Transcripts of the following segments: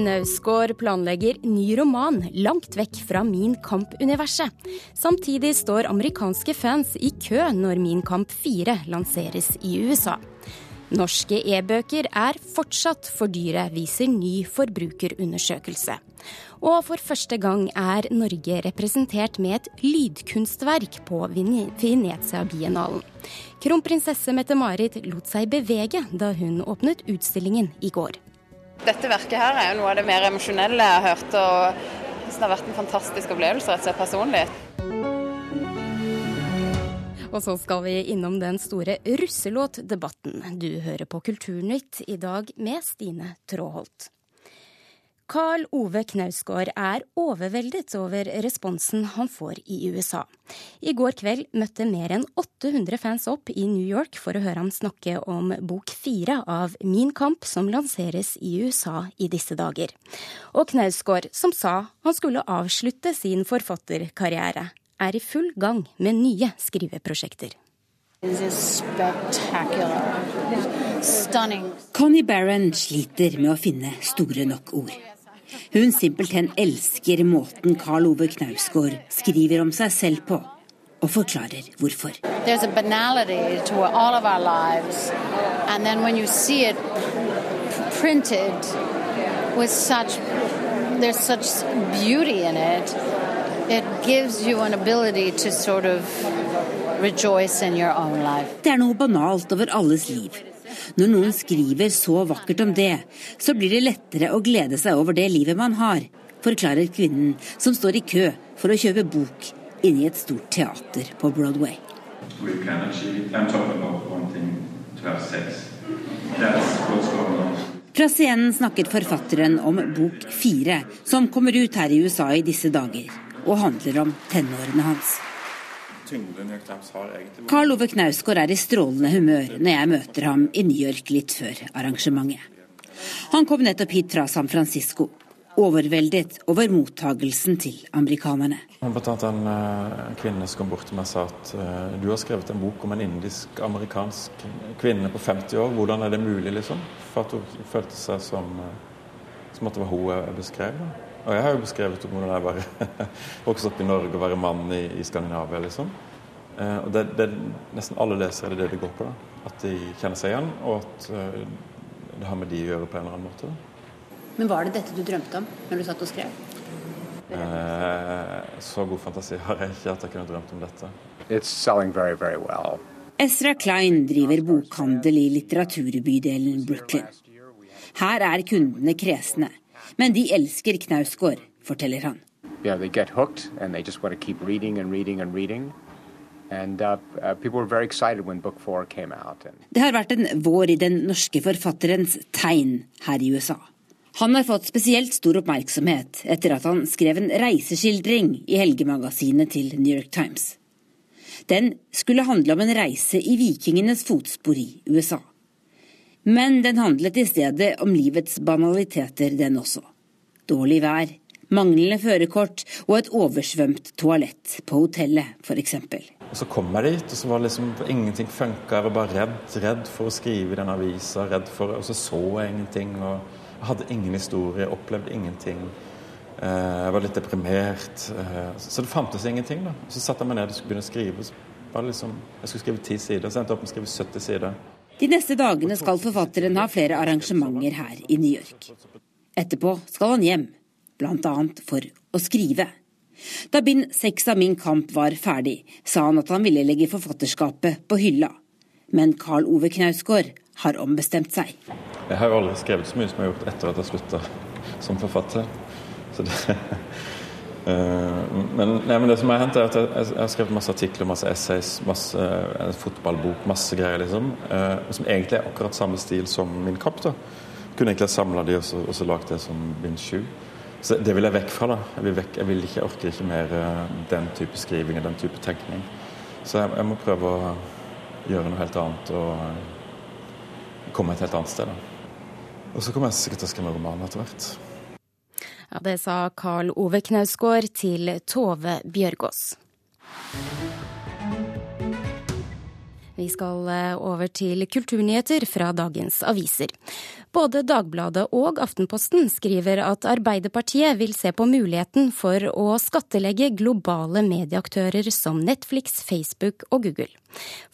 Knausgård planlegger ny roman langt vekk fra Min Kamp-universet. Samtidig står amerikanske fans i kø når Min Kamp 4 lanseres i USA. Norske e-bøker er fortsatt for dyre, viser ny forbrukerundersøkelse. Og for første gang er Norge representert med et lydkunstverk på Venezia-biennalen. Kronprinsesse Mette-Marit lot seg bevege da hun åpnet utstillingen i går. Dette verket her er jo noe av det mer emosjonelle jeg har hørt. og Det har vært en fantastisk opplevelse rett og slett personlig. Og så skal vi innom den store russelåtdebatten. Du hører på Kulturnytt i dag med Stine Tråholt. Carl Ove Knausgård er overveldet over responsen han får i USA. I går kveld møtte mer enn 800 fans opp i New York for å høre ham snakke om bok fire av Min kamp, som lanseres i USA i disse dager. Og Knausgård, som sa han skulle avslutte sin forfatterkarriere, er i full gang med nye skriveprosjekter. Connie Barron sliter med å finne store nok ord. Hun simpelthen elsker måten Karl Ove Knausgård skriver om seg selv på, og forklarer hvorfor. Lives, it printed such, there's such beauty in it. It gives you an ability to sort of rejoice in your own life. Det er noe banalt over alles liv. Når noen skriver så vakkert om det, så blir det lettere å glede seg over det livet man har, forklarer kvinnen som står i kø for å kjøpe bok inni et stort teater på Broadway. Fra scenen snakket forfatteren om bok fire, som kommer ut her i USA i disse dager og handler om tenårene hans. Karl Ove Knausgård er i strålende humør når jeg møter ham i New York litt før arrangementet. Han kom nettopp hit fra San Francisco, overveldet over mottagelsen til amerikanerne. Blant annet en, eh, en kvinne som kom bort til meg og sa at uh, du har skrevet en bok om en indisk-amerikansk kvinne på 50 år. Hvordan er det mulig, liksom? For at hun følte seg som, uh, som at det var hun jeg beskrev. Da. Og jeg har jo beskrevet om hvordan jeg var vokse opp i Norge og være mann i, i Skandinavia, liksom. Eh, og det, det, Nesten alle lesere er det det det går på. da. At de kjenner seg igjen, og at eh, det har med de å gjøre på en eller annen måte. Da. Men var det dette du drømte om når du satt og skrev? Eh, så god fantasi har jeg ikke at jeg kunne drømt om dette. It's very, very well. Ezra Klein driver bokhandel i litteraturbydelen Brooklyn. Her er kundene kresne. Men de elsker Knausgård, forteller han. Yeah, they get hooked and they just want to keep reading and reading and reading. And, uh, uh, people were very excited when book four came out. And... Det har vært en vår i den norske forfatterens tegn her i USA. Han har fått spesielt stor oppmerksomhet etter at han skrev en reiseskildring i helgemagasinet til New York Times. Den skulle handle om en reise i vikingenes fotspor i USA. Men den handlet i stedet om livets banaliteter, den også. Dårlig vær, manglende førerkort og et oversvømt toalett på hotellet, f.eks. Og Så kom jeg dit, og så var liksom ingenting funka. Jeg var bare redd, redd for å skrive i den avisa, redd for Og så så jeg ingenting. og Jeg hadde ingen historie, opplevde ingenting. Eh, jeg var litt deprimert. Eh, så det fantes ingenting. da. Så satte jeg meg ned og skulle begynne å skrive. Liksom, Jeg skulle skrive ti sider, så endte jeg opp med å skrive 70 sider. De neste dagene skal forfatteren ha flere arrangementer her i New York. Etterpå skal han hjem, bl.a. for å skrive. Da bind seks av Min kamp var ferdig, sa han at han ville legge forfatterskapet på hylla. Men Karl Ove Knausgård har ombestemt seg. Jeg har jo aldri skrevet så mye som jeg har gjort etter at jeg slutta som forfatter. Så det, men, nei, men, det som har hendt er at jeg, jeg, har skrevet masse artikler, masse essays, masse en fotballbok, masse greier, liksom. Eh, som egentlig er akkurat samme stil som Min kapp. da. Kunne egentlig ha samla de og så, så lagd det som bind sju. Så det vil jeg vekk fra. da. Jeg vil, vekk, jeg vil ikke, jeg orker ikke mer den type skriving og den type tenkning. Så jeg, jeg, må prøve å gjøre noe helt annet og komme et helt annet sted. da. Og så kommer jeg sikkert til å skrive roman etter hvert. Ja, Det sa Karl Ove Knausgård til Tove Bjørgaas. Vi skal eh, over til kulturnyheter fra dagens aviser. Både Dagbladet og Aftenposten skriver at Arbeiderpartiet vil se på muligheten for å skattelegge globale medieaktører som Netflix, Facebook og Google.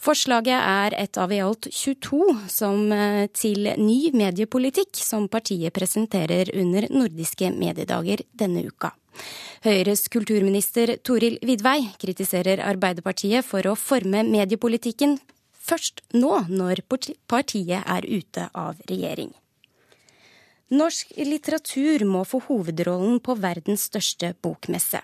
Forslaget er et av i alt 22 som eh, til ny mediepolitikk som partiet presenterer under nordiske mediedager denne uka. Høyres kulturminister Toril Vidvei kritiserer Arbeiderpartiet for å forme mediepolitikken først nå, når partiet er ute av regjering. Norsk litteratur må få hovedrollen på verdens største bokmesse.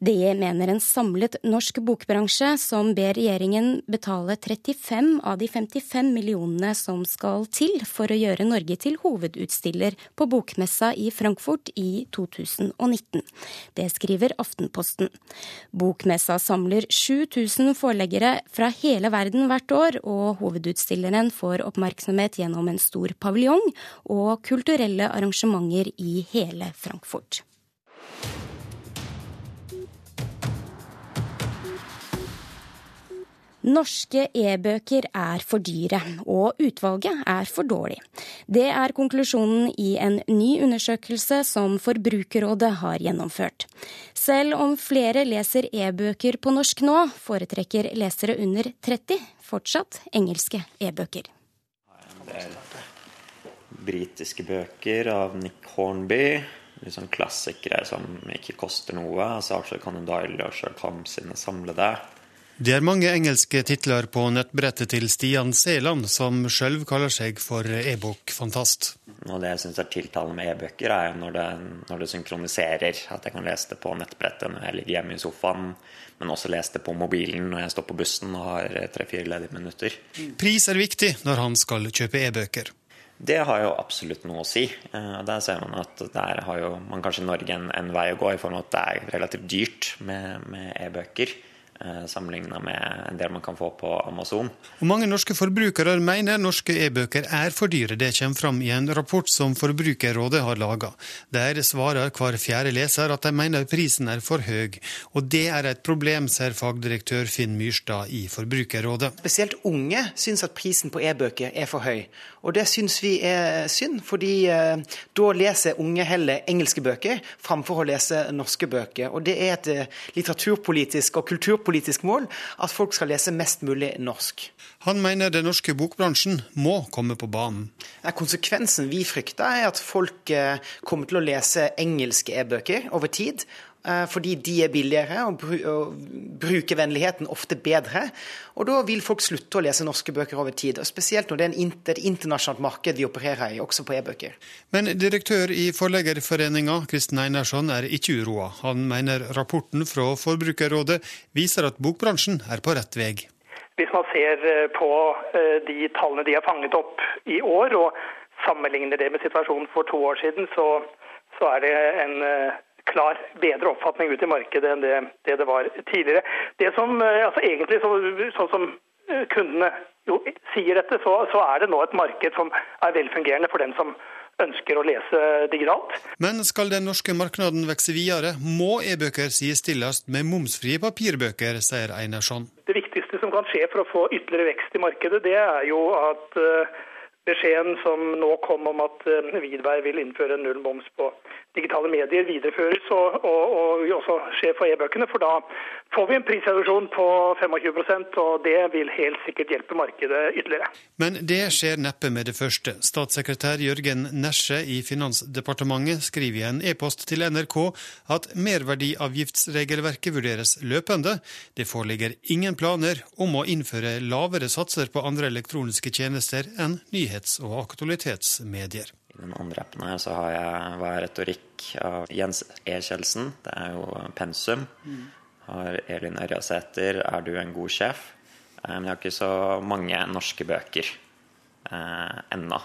Det mener en samlet norsk bokbransje, som ber regjeringen betale 35 av de 55 millionene som skal til for å gjøre Norge til hovedutstiller på bokmessa i Frankfurt i 2019. Det skriver Aftenposten. Bokmessa samler 7000 forleggere fra hele verden hvert år, og hovedutstilleren får oppmerksomhet gjennom en stor paviljong og kulturelle arrangementer i hele Frankfurt. Norske e-bøker er for dyre, og utvalget er for dårlig. Det er konklusjonen i en ny undersøkelse som Forbrukerrådet har gjennomført. Selv om flere leser e-bøker på norsk nå, foretrekker lesere under 30 fortsatt engelske e-bøker. Det er britiske bøker av Nick Hornby. Litt sånn klassikere som ikke koster noe. altså Arthur Conan Doyle og Sherlock Holmes sine samlede. Det er mange engelske titler på nettbrettet til Stian Seland, som sjøl kaller seg for e-bokfantast. Og Det jeg syns er tiltalende med e-bøker, er når det, når det, synkroniserer. At jeg kan lese det på nettbrettet når jeg ligger hjemme i sofaen, men også lese det på mobilen når jeg står på bussen og har tre-fire ledige minutter. Pris er viktig når han skal kjøpe e-bøker. Det har jo absolutt noe å si. Eh, der ser man at der har jo man kanskje i Norge en, en vei å gå, i form av at det er relativt dyrt med e-bøker. Eh, sammenligna med en del man kan få på Amazon. Og Mange norske forbrukere mener norske e-bøker er for dyre. Det kommer fram i en rapport som Forbrukerrådet har laga. Der svarer hver fjerde leser at de mener prisen er for høy. Og det er et problem, ser fagdirektør Finn Myrstad i Forbrukerrådet. Spesielt unge syns at prisen på e-bøker er for høy. Og det syns vi er synd, fordi eh, da leser unge heller engelske bøker framfor å lese norske bøker. Og det er et eh, litteraturpolitisk og kulturpolitisk politisk mål at folk skal lese mest mulig norsk. Han mener den norske bokbransjen må komme på banen. Konsekvensen vi frykter, er at folk eh, kommer til å lese engelske e-bøker over tid. Eh, fordi de er billigere og brukervennligheten ofte bedre. Og da vil folk slutte å lese norske bøker over tid. og Spesielt når det er et internasjonalt marked vi opererer i, også på e-bøker. Men direktør i Forleggerforeninga, Kristen Einarsson, er ikke uroa. Han mener rapporten fra Forbrukerrådet viser at bokbransjen er på rett vei. Hvis man ser eh, på eh, de tallene de har fanget opp i år, og sammenligner det med situasjonen for to år siden, så, så er det en klar bedre oppfatning ut i markedet enn det det, det var tidligere. Det som, eh, altså Egentlig, så, sånn som eh, kundene jo sier dette, så, så er det nå et marked som er velfungerende for dem som ønsker å lese digitalt. Men skal den norske markedet vokse videre, må e-bøker sidestilles med momsfrie papirbøker, sier Einarsson. Det viktigste som kan skje for å få ytterligere vekst i markedet, det er jo at uh, beskjeden som nå kom om at uh, vil innføre null moms på digitale medier videreføres og, og, og også skjer for e-bøkene. For da får vi en prisreduksjon på 25% og det vil helt sikkert hjelpe markedet ytterligere. Men det skjer neppe med det første. Statssekretær Jørgen Nesje i Finansdepartementet skriver i en e-post til NRK at merverdiavgiftsregelverket vurderes løpende. Det foreligger ingen planer om å innføre lavere satser på andre elektroniske tjenester enn nyhets- og aktualitetsmedier. I den andre appen her så har jeg Hva er retorikk av Jens E. Kjeldsen. Det er jo pensum. Mm. Har Elin Ørjasæter 'Er du en god sjef'? Eh, men jeg har ikke så mange norske bøker eh, ennå.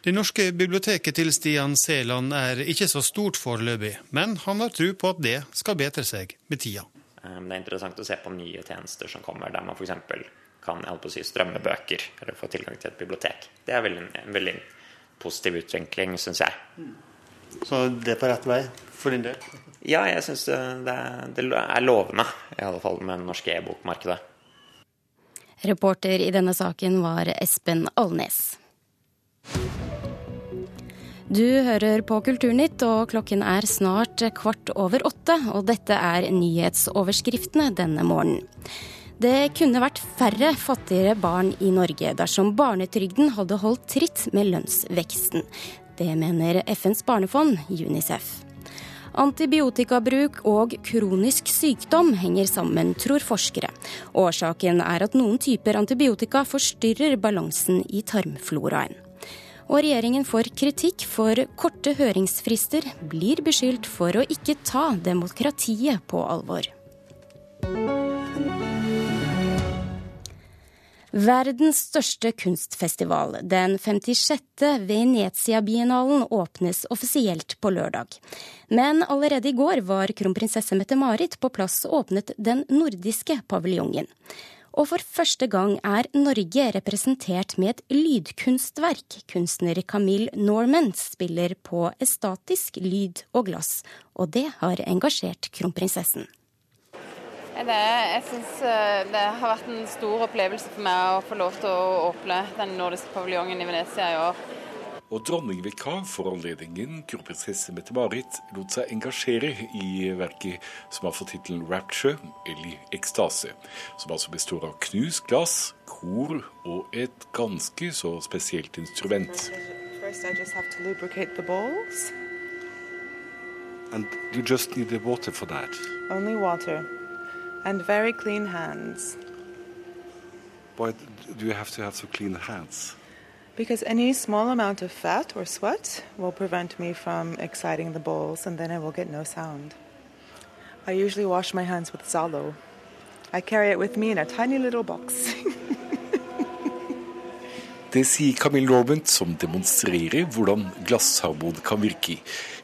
Det norske biblioteket til Stian Seland er ikke så stort foreløpig, men han har tro på at det skal bedre seg med tida. Eh, det er interessant å se på nye tjenester som kommer, der man f.eks. kan jeg på å si, strømme bøker eller få tilgang til et bibliotek. Det er veldig, veldig positiv utvikling, syns jeg. Så det er på rett vei for din del? Ja, jeg syns det, det, er lovende, i alle fall med det norske e-bokmarkedet. Reporter i denne saken var Espen Alnes. Du hører på Kulturnytt, og klokken er snart kvart over åtte. Og dette er nyhetsoverskriftene denne morgenen. Det kunne vært færre fattigere barn i Norge dersom barnetrygden hadde holdt tritt med lønnsveksten. Det mener FNs barnefond, UNICEF. Antibiotikabruk og kronisk sykdom henger sammen, tror forskere. Årsaken er at noen typer antibiotika forstyrrer balansen i tarmfloraen. Og regjeringen får kritikk for korte høringsfrister, blir beskyldt for å ikke ta demokratiet på alvor. Verdens største kunstfestival, den 56. Venezia-biennalen, åpnes offisielt på lørdag. Men allerede i går var kronprinsesse Mette-Marit på plass og åpnet den nordiske paviljongen. Og for første gang er Norge representert med et lydkunstverk. Kunstner Camille Norman spiller på estatisk lyd og glass, og det har engasjert kronprinsessen. Det, jeg synes eh, det har vært en stor opplevelse for meg å få lov til å åpne den nordiske paviljongen i Venezia i år og dronningvikar for anledningen, kronprinsesse Mette-Marit, lot seg engasjere i verket som har fått tittelen 'Rapture', eller 'Ekstase', som altså består av knust glass, kor og et ganske så spesielt instrument. First I just have to lubricate the bowls. And you just need the water for that? Only water. And very clean hands. Why do you have to have so clean hands? Because any small amount of fat or sweat will prevent me from exciting the bowls, and then I will get no sound. I usually wash my hands with Zalo. I carry it with me in a tiny little box. Det sier Camille Normand, som demonstrerer hvordan glassharmon kan virke.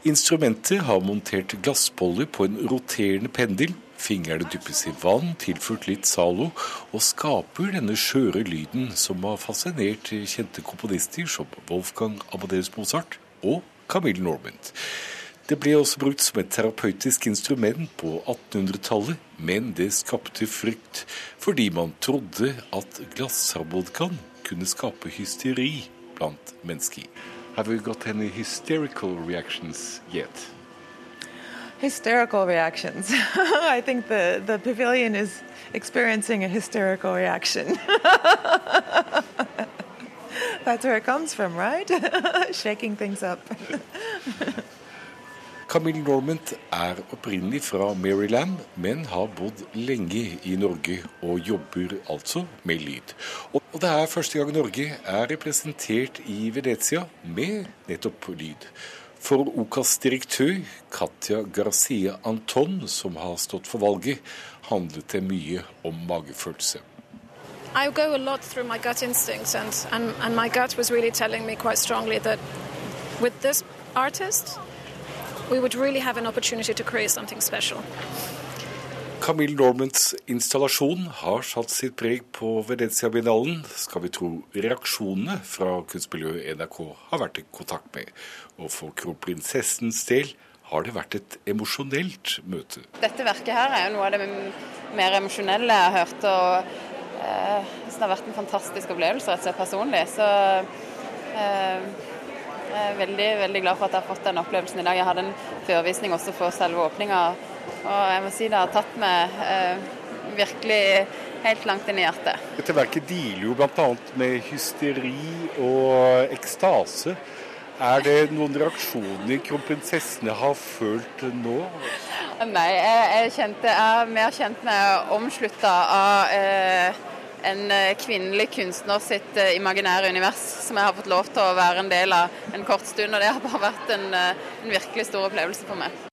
Instrumentet har montert glassboller på en roterende pendel Fingrene dyppes i vann, tilført litt Zalo, og skaper denne skjøre lyden som har fascinert kjente komponister som Wolfgang Amadeus Mozart og Camille Normand. Det ble også brukt som et terapeutisk instrument på 1800-tallet, men det skapte frykt fordi man trodde at glassharmonikaen kunne skape hysteri blant mennesker. Have vi got any hysterical reactions yet? Hysterical reactions. I think the, the pavilion is experiencing a hysterical reaction. That's where it comes from, right? Shaking things up. Camille Normand er opprinnelig fra Maryland, men har bodd lenge i Norge og jobber altså med lyd. Og det er første gang Norge er representert i Venezia med nettopp lyd. For OCAs direktør Katja Garcia Anton, som har stått for valget, handlet det mye om magefølelse. I go a lot through my gut instincts, and, and, and my gut was really telling me quite strongly that with this artist, we would really have an opportunity to create something special. Camille Normands installasjon har satt sitt preg på Venezia-biennalen, skal vi tro reaksjonene fra kunstmiljøet NRK har vært i kontakt med. Og for kronprinsessens del har det vært et emosjonelt møte. Dette verket her er jo noe av det mer emosjonelle jeg har hørt. og eh, Det har vært en fantastisk opplevelse rett og slett personlig. Så eh, jeg er veldig, veldig glad for at jeg har fått den opplevelsen i dag. Jeg hadde en førvisning også for selve åpninga og jeg må si det har tatt meg eh, virkelig helt langt inn i hjertet. Dette verket dealer jo bl.a. med hysteri og ekstase. Er det noen reaksjoner kronprinsessene har følt nå? Nei, jeg, jeg, kjente, jeg er mer kjent med omslutta av eh, en kvinnelig kunstner sitt eh, imaginære univers, som jeg har fått lov til å være en del av en kort stund. Og det har bare vært en, eh, en virkelig stor opplevelse for meg.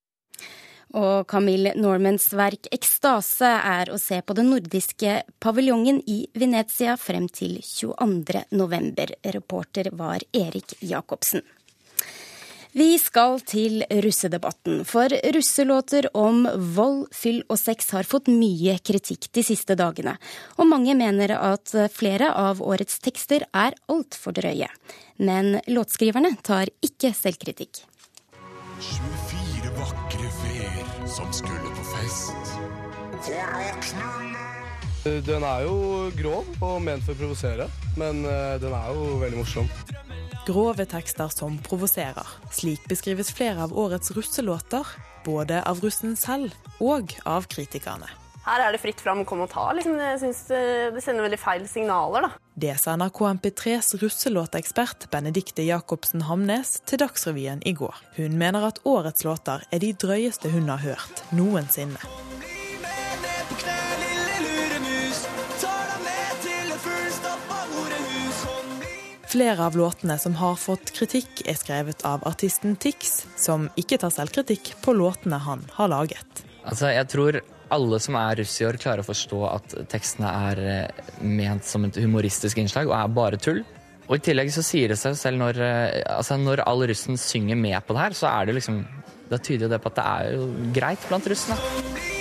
Og Camille Normans verk 'Ekstase' er å se på den nordiske paviljongen i Venezia frem til 22. november. Reporter var Erik Jacobsen. Vi skal til russedebatten, for russelåter om vold, fyll og sex har fått mye kritikk de siste dagene. Og mange mener at flere av årets tekster er altfor drøye. Men låtskriverne tar ikke selvkritikk. 24 vakre som skulle på fest. For å knulle! Den er jo grov og ment for å provosere, men eh, den er jo veldig morsom. Grove tekster som provoserer. Slik beskrives flere av årets russelåter, både av russen selv og av kritikerne. Her er det fritt fram, kom og ta. Liksom. Jeg synes det, det sender veldig feil signaler. da. Det sa NRK MP3s russelåtekspert Benedikte Jacobsen Hamnes til Dagsrevyen i går. Hun mener at årets låter er de drøyeste hun har hørt noensinne. Flere av låtene som har fått kritikk, er skrevet av artisten Tix, som ikke tar selvkritikk på låtene han har laget. Altså, jeg tror alle som er russ i år, klarer å forstå at tekstene er eh, ment som et humoristisk innslag og er bare tull. Og i tillegg så sier det seg selv når, eh, altså når all russen synger med på det her, så er det liksom Da tyder jo det på at det er jo greit blant russen.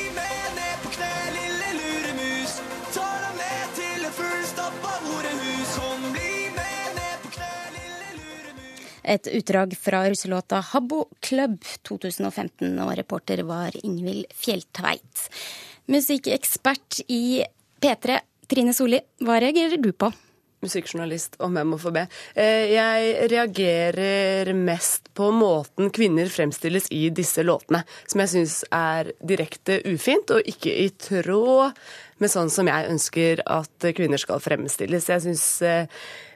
Et utdrag fra russelåta 'Habbo Club' 2015, og reporter var Ingvild Fjelltveit. Musikkekspert i P3, Trine Solli, hva reagerer du på? Musikkjournalist og memofobe. Eh, Jeg reagerer mest på måten kvinner fremstilles i disse låtene, som jeg syns er direkte ufint og ikke i tråd med sånn som jeg ønsker at kvinner skal fremstilles. Jeg syns eh,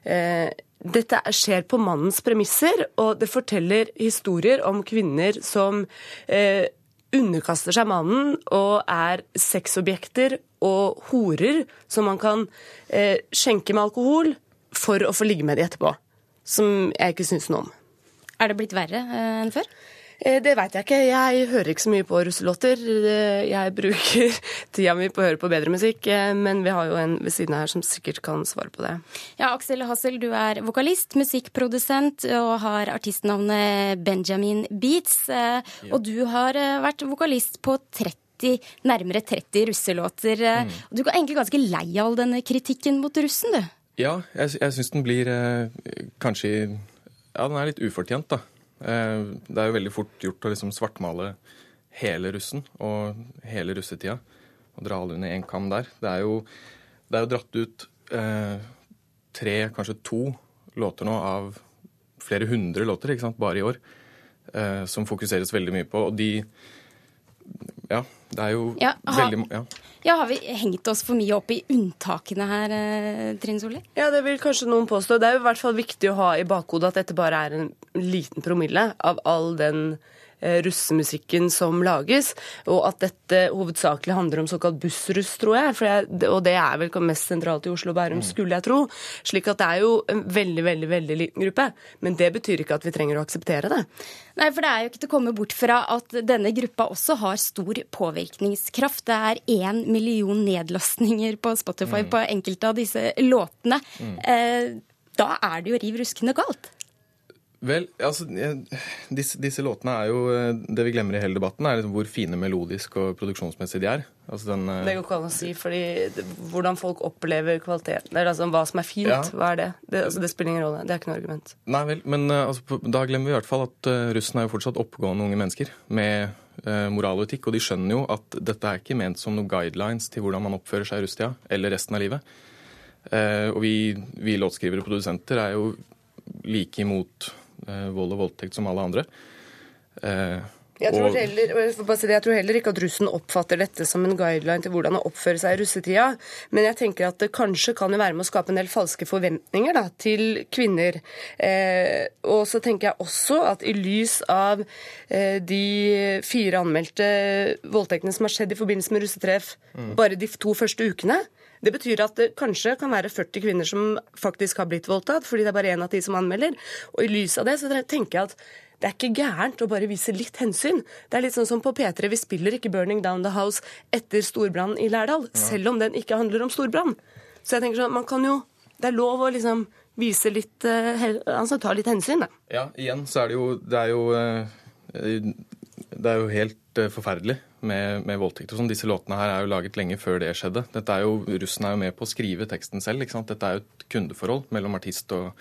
eh, dette skjer på mannens premisser, og det forteller historier om kvinner som eh, underkaster seg mannen og er sexobjekter og horer som man kan eh, skjenke med alkohol for å få ligge med de etterpå. Som jeg ikke syns noe om. Er det blitt verre eh, enn før? Eh, Det veit jeg ikke. Jeg hører ikke så mye på russelåter. Eh, Jeg bruker tida mi på å høre på bedre musikk, eh, men vi har jo en ved siden av her som sikkert kan svare på det. Ja, Aksel Hassel, du er vokalist, musikkprodusent og har artistnavnet Benjamin Beats. Og du har vært vokalist på 30, nærmere 30 russelåter. Mm. Du er egentlig ganske lei av all denne kritikken mot russen, du. Ja, jeg, jeg syns den blir eh, kanskje Ja, den er litt ufortjent, da. Eh, det er jo veldig fort gjort å liksom svartmale hele russen og hele russetida. Og dra alle under én kam der. Det er jo, det er jo dratt ut eh, tre, kanskje to låter nå av flere hundre låter, ikke sant, bare i år. Eh, som fokuseres veldig mye på. Og de Ja, det er jo Ja, veldig ja. Ja, Har vi hengt oss for mye opp i unntakene her, eh, Trine Solli? Ja, det vil kanskje noen påstå. Det er jo i hvert fall viktig å ha i bakhodet at dette bare er en liten promille av all den russemusikken som lages, og at dette hovedsakelig handler om såkalt bussruss, tror jeg. For jeg og det er vel mest sentralt i Oslo og Bærum, skulle jeg tro. Slik at det er jo en veldig, veldig, veldig liten gruppe. Men det betyr ikke at vi trenger å akseptere det. Nei, for det er jo ikke til å komme bort fra at denne gruppa også har stor påvirkningskraft. Det er én million nedlastninger på Spotify Mm. på enkelte av disse låtene. Mm. Eh, da er det jo riv ruskende galt. Vel, altså, disse, disse låtene er jo eh, Det vi glemmer i hele debatten, er liksom hvor fine melodisk og produksjonsmessig de er. Altså den, eh, Det går ikke an å si, fordi hvordan folk opplever kvaliteten. Eller altså, hva som er fint, Ja. hva er det? Det, altså, det spiller ingen rolle. Det er ikke noe argument. Nei vel, men eh, altså, da glemmer vi i hvert fall at russen er jo fortsatt oppegående unge mennesker med eh, moral og etikk, og de skjønner jo at dette er ikke ment som noen guidelines til hvordan man oppfører seg i russetida eller resten av livet. Eh, og vi, vi låtskrivere og produsenter er jo like imot vold og voldtekt som alle andre. Eh, Jeg tror, heller, jeg tror heller ikke at russen oppfatter dette som en guideline til hvordan å oppføre seg i russetida. Men jeg tenker at det kanskje kan være med å skape en del falske forventninger da, til kvinner. Eh, og så tenker jeg også at i lys av eh, de fire anmeldte voldtektene som har skjedd i forbindelse med russetreff Mm. bare de to første ukene, det betyr at det kanskje kan være 40 kvinner som faktisk har blitt voldtatt, fordi det er bare én av ti som anmelder. Og i lys av det så tenker jeg at det er ikke gærent å bare vise litt hensyn. Det er litt sånn som på P3, vi spiller ikke 'Burning Down the House' etter storbrannen i Lærdal, selv om den ikke handler om storbrann. Så jeg tenker sånn, man kan jo Det er lov å liksom vise litt eh, Altså ta litt hensyn, da. Ja, igjen så er det jo Det er jo, eh, det er jo helt eh, forferdelig med, med voldtekt og sånn. Disse låtene her er jo laget lenge før det skjedde. Dette er jo, Russen er jo med på å skrive teksten selv. ikke sant? Dette er jo et kundeforhold mellom artist og,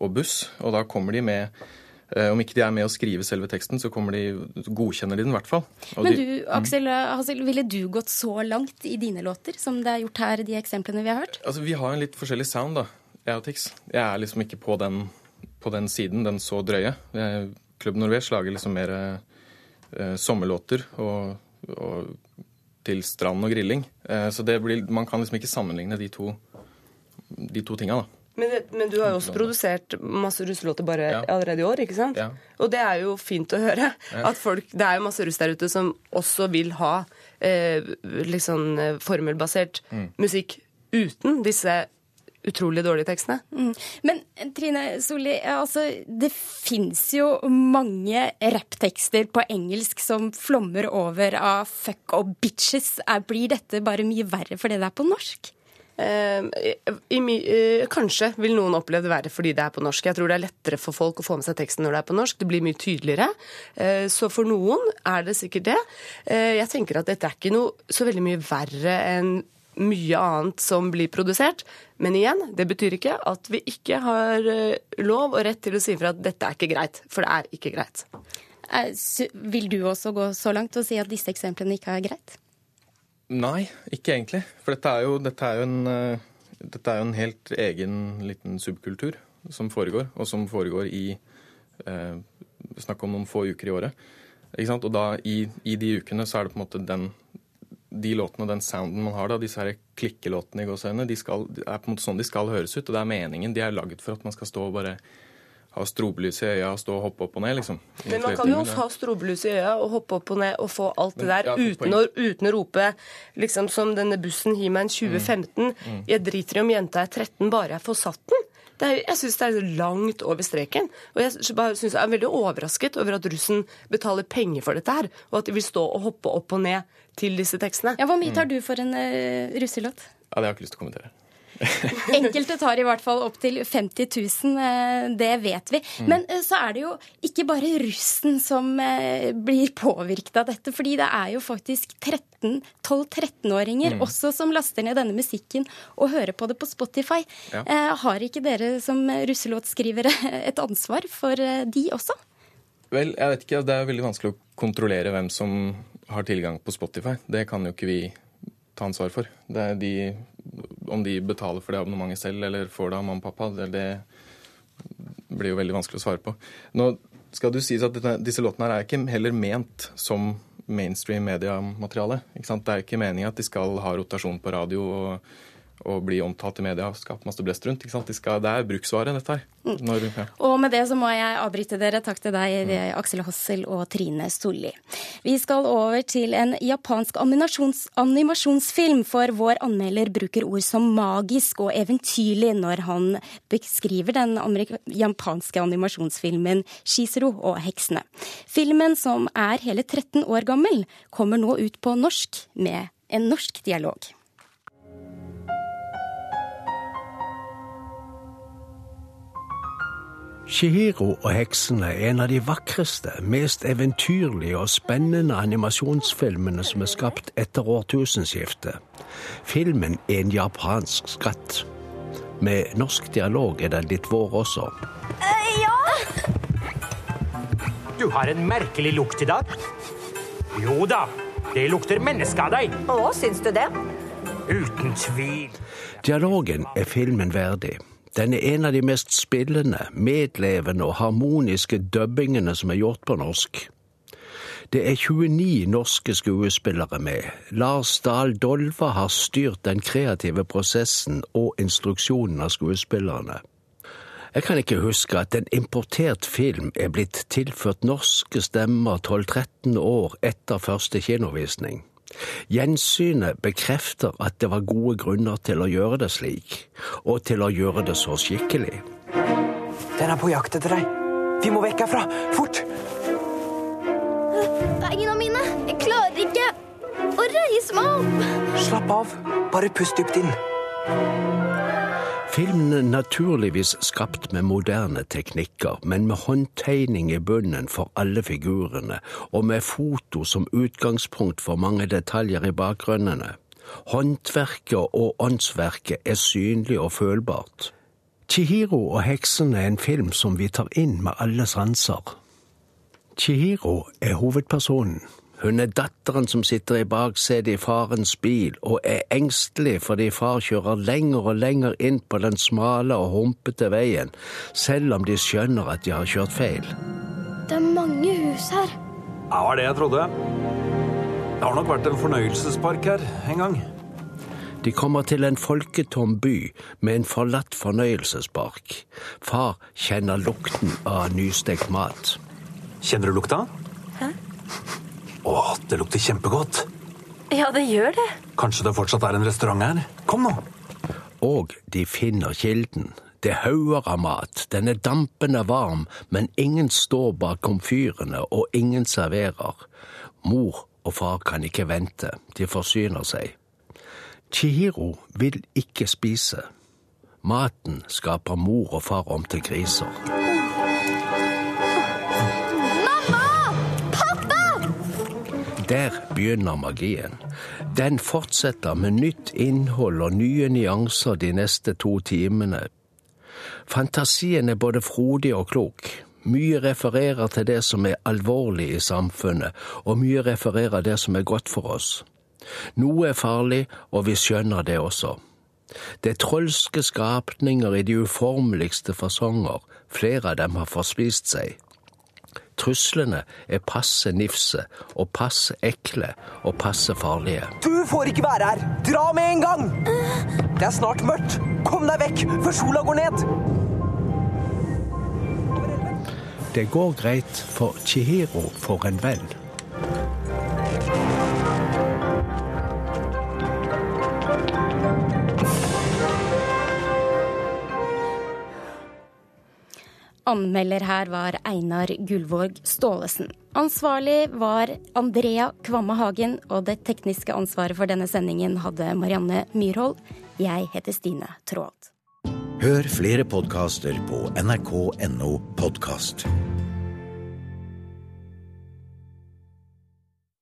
og buss. Og da kommer de med Eh, om ikke de er med å skrive selve teksten, så kommer de, godkjenner de den i hvert fall. Og Men de- du, Aksel, Hassel, ville du gått så langt i dine låter som det er gjort her i de eksemplene vi har hørt? Altså, Vi har en litt forskjellig sound, da, jeg og Tix. Jeg er liksom ikke på den, på den siden, den så drøye. Klubb Norwegian lager liksom mer eh, sommerlåter og, og til strand og grilling. Eh, så det blir, man kan liksom ikke sammenligne de to, de to tinga, da. Men, det, men du har jo også produsert masse russelåter bare allerede i år, ikke sant? Ja. Og det er jo fint å høre. At folk, Det er jo masse russ der ute som også vil ha eh, eh, formelbasert Mm. musikk uten disse utrolig dårlige tekstene. Mm. Men Trine Solli, altså, det fins jo mange rapptekster på engelsk som flommer over av fuck og bitches. Blir dette bare mye verre fordi det er på norsk? Eh, eh, kanskje vil noen oppleve det verre fordi det er på norsk. Jeg tror det er lettere for folk å få med seg teksten når det er på norsk. Det blir mye tydeligere. Eh, så for noen er det sikkert det. Eh, jeg tenker at dette er ikke noe så veldig mye verre enn mye annet som blir produsert. Men igjen, det betyr ikke at vi ikke har eh, lov og rett til å si ifra at dette er ikke greit. For det er ikke greit. Eh, Vil du også gå så langt og si at disse eksemplene ikke er greit? Nei, ikke egentlig. For dette er jo, dette er jo, en, eh, dette er jo en helt egen liten subkultur som foregår, og som foregår i eh, Snakk om noen få uker i året. Ikke sant? Og da i, i de ukene så er det på en måte den de låtene og den sounden man har da, disse her klikkelåtene i gåseøynene, de skal, er på en måte sånn de skal høres ut. Og det er meningen. De er laget for at man skal stå og bare ha strobelys i øya og stå og hoppe opp og ned, liksom. Men man kan jo også ha strobelys i øya og hoppe opp og ned og få alt det Men- der ja, uten, å, uten å rope liksom som denne bussen He-Man 2015. Mm. Jeg driter i om jenta er 13, bare jeg får satt den. Det er, jeg syns det er langt over streken. Og jeg synes jeg er veldig overrasket over at russen betaler penger for dette her, og at de vil stå og hoppe opp og ned til disse tekstene. Ja, Hvor mye tar du for en uh, russelåt? Ja, det har jeg ikke lyst til å kommentere. Enkelte tar i hvert fall opptil 50 000, eh, det vet vi. Mm. Men eh, så er det jo ikke bare russen som eh, blir påvirket av dette, fordi det er jo faktisk 12-13-åringer Mm. også som laster ned denne musikken og hører på det på Spotify. Ja. Eh, Har ikke dere som russelåtskrivere et ansvar for de også? Vel, jeg vet ikke. Det er veldig vanskelig å kontrollere hvem som har tilgang på Spotify. Det kan jo ikke vi ta ansvar for. Det er de, om de betaler for det abonnementet selv eller får det av mamma og pappa, det, det blir jo veldig vanskelig å svare på. Nå skal det jo sies at dette, disse låtene her er ikke heller ment som mainstream mediemateriale. Det er ikke meningen at de skal ha rotasjon på radio og, og bli omtalt i media og skape masse blest rundt. De skal, det er bruksvare, dette her. Når, ja. Og med det så må jeg avbryte dere. Takk til deg, Aksel Hossel og Trine Solli. Vi skal over til en japansk animasjons animasjonsfilm, for vår anmelder bruker ord som magisk og eventyrlig når han beskriver den japanske animasjonsfilmen Shizero og heksene. Filmen, som er hele 13 år gammel, kommer nå ut på norsk med en norsk dialog. Shihiro og heksene er en av de vakreste, mest eventyrlige og spennende animasjonsfilmene som er skapt etter årtusenskiftet. Filmen er en japansk skatt. Med norsk dialog er den litt vår også. ja? Du har en merkelig lukt i dag. Jo da, det lukter menneske av deg. Å, syns du det? Uten tvil. Dialogen er filmen verdig. Den er en av de mest spillende, medlevende og harmoniske dubbingene som er gjort på norsk. Det er 29 norske skuespillere med. Lars Dahl Dolva har styrt den kreative prosessen og instruksjonen av skuespillerne. Jeg kan ikke huske at en importert film er blitt tilført norske stemmer 12-13 år etter første kinovisning. Gjensynet bekrefter at det var gode grunner til å gjøre det slik, og til å gjøre det så skikkelig. Den er på jakt etter deg. Vi må vekk herfra. Fort! Beina mine! Jeg klarer ikke å reise meg opp! Slapp av. Bare pust dypt inn. Filmen er naturligvis skapt med moderne teknikker, men med håndtegning i bunnen for alle figurene, og med foto som utgangspunkt for mange detaljer i bakgrunnene. Håndverket og åndsverket er synlig og følbart. Chihiro og heksene er en film som vi tar inn med alle sanser. Chihiro er hovedpersonen. Hun er datteren som sitter i baksetet i farens bil og er engstelig fordi far kjører lenger og lenger inn på den smale og humpete veien, selv om de skjønner at de har kjørt feil. Det er mange hus her. Ja, det var det jeg trodde. Det har nok vært en fornøyelsespark her en gang. De kommer til en folketom by med en forlatt fornøyelsespark. Far kjenner lukten av nystekt mat. Kjenner du lukta? Hæ? Å, det lukter kjempegodt. Ja, det gjør det. Kanskje det fortsatt er en restaurant her? Kom nå. Og de finner kilden. Det hauger av mat. Den er dampende varm, men ingen står bak komfyrene, og ingen serverer. Mor og far kan ikke vente. De forsyner seg. Chihiro vil ikke spise. Maten skaper mor og far om til griser. Der begynner magien. Den fortsetter med nytt innhold og nye nyanser de neste to timene. Fantasien er både frodig og klok. Mye refererer til det som er alvorlig i samfunnet, og mye refererer det som er godt for oss. Noe er farlig, og vi skjønner det også. Det er trolske skapninger i de uformeligste fasonger, flere av dem har forspist seg. Truslene er passe nifse og passe ekle og passe farlige. Du får ikke være her! Dra med en gang! Det er snart mørkt. Kom deg vekk før sola går ned! Det går greit, for Chihiro får en venn. Anmelder her var Einar Gullvåg Staalesen. Ansvarlig var Andrea Kvamme Hagen, og det tekniske ansvaret for denne sendingen hadde Marianne Myrhold. Jeg heter Stine Traalt. Hør flere podkaster på nrk.no podkast.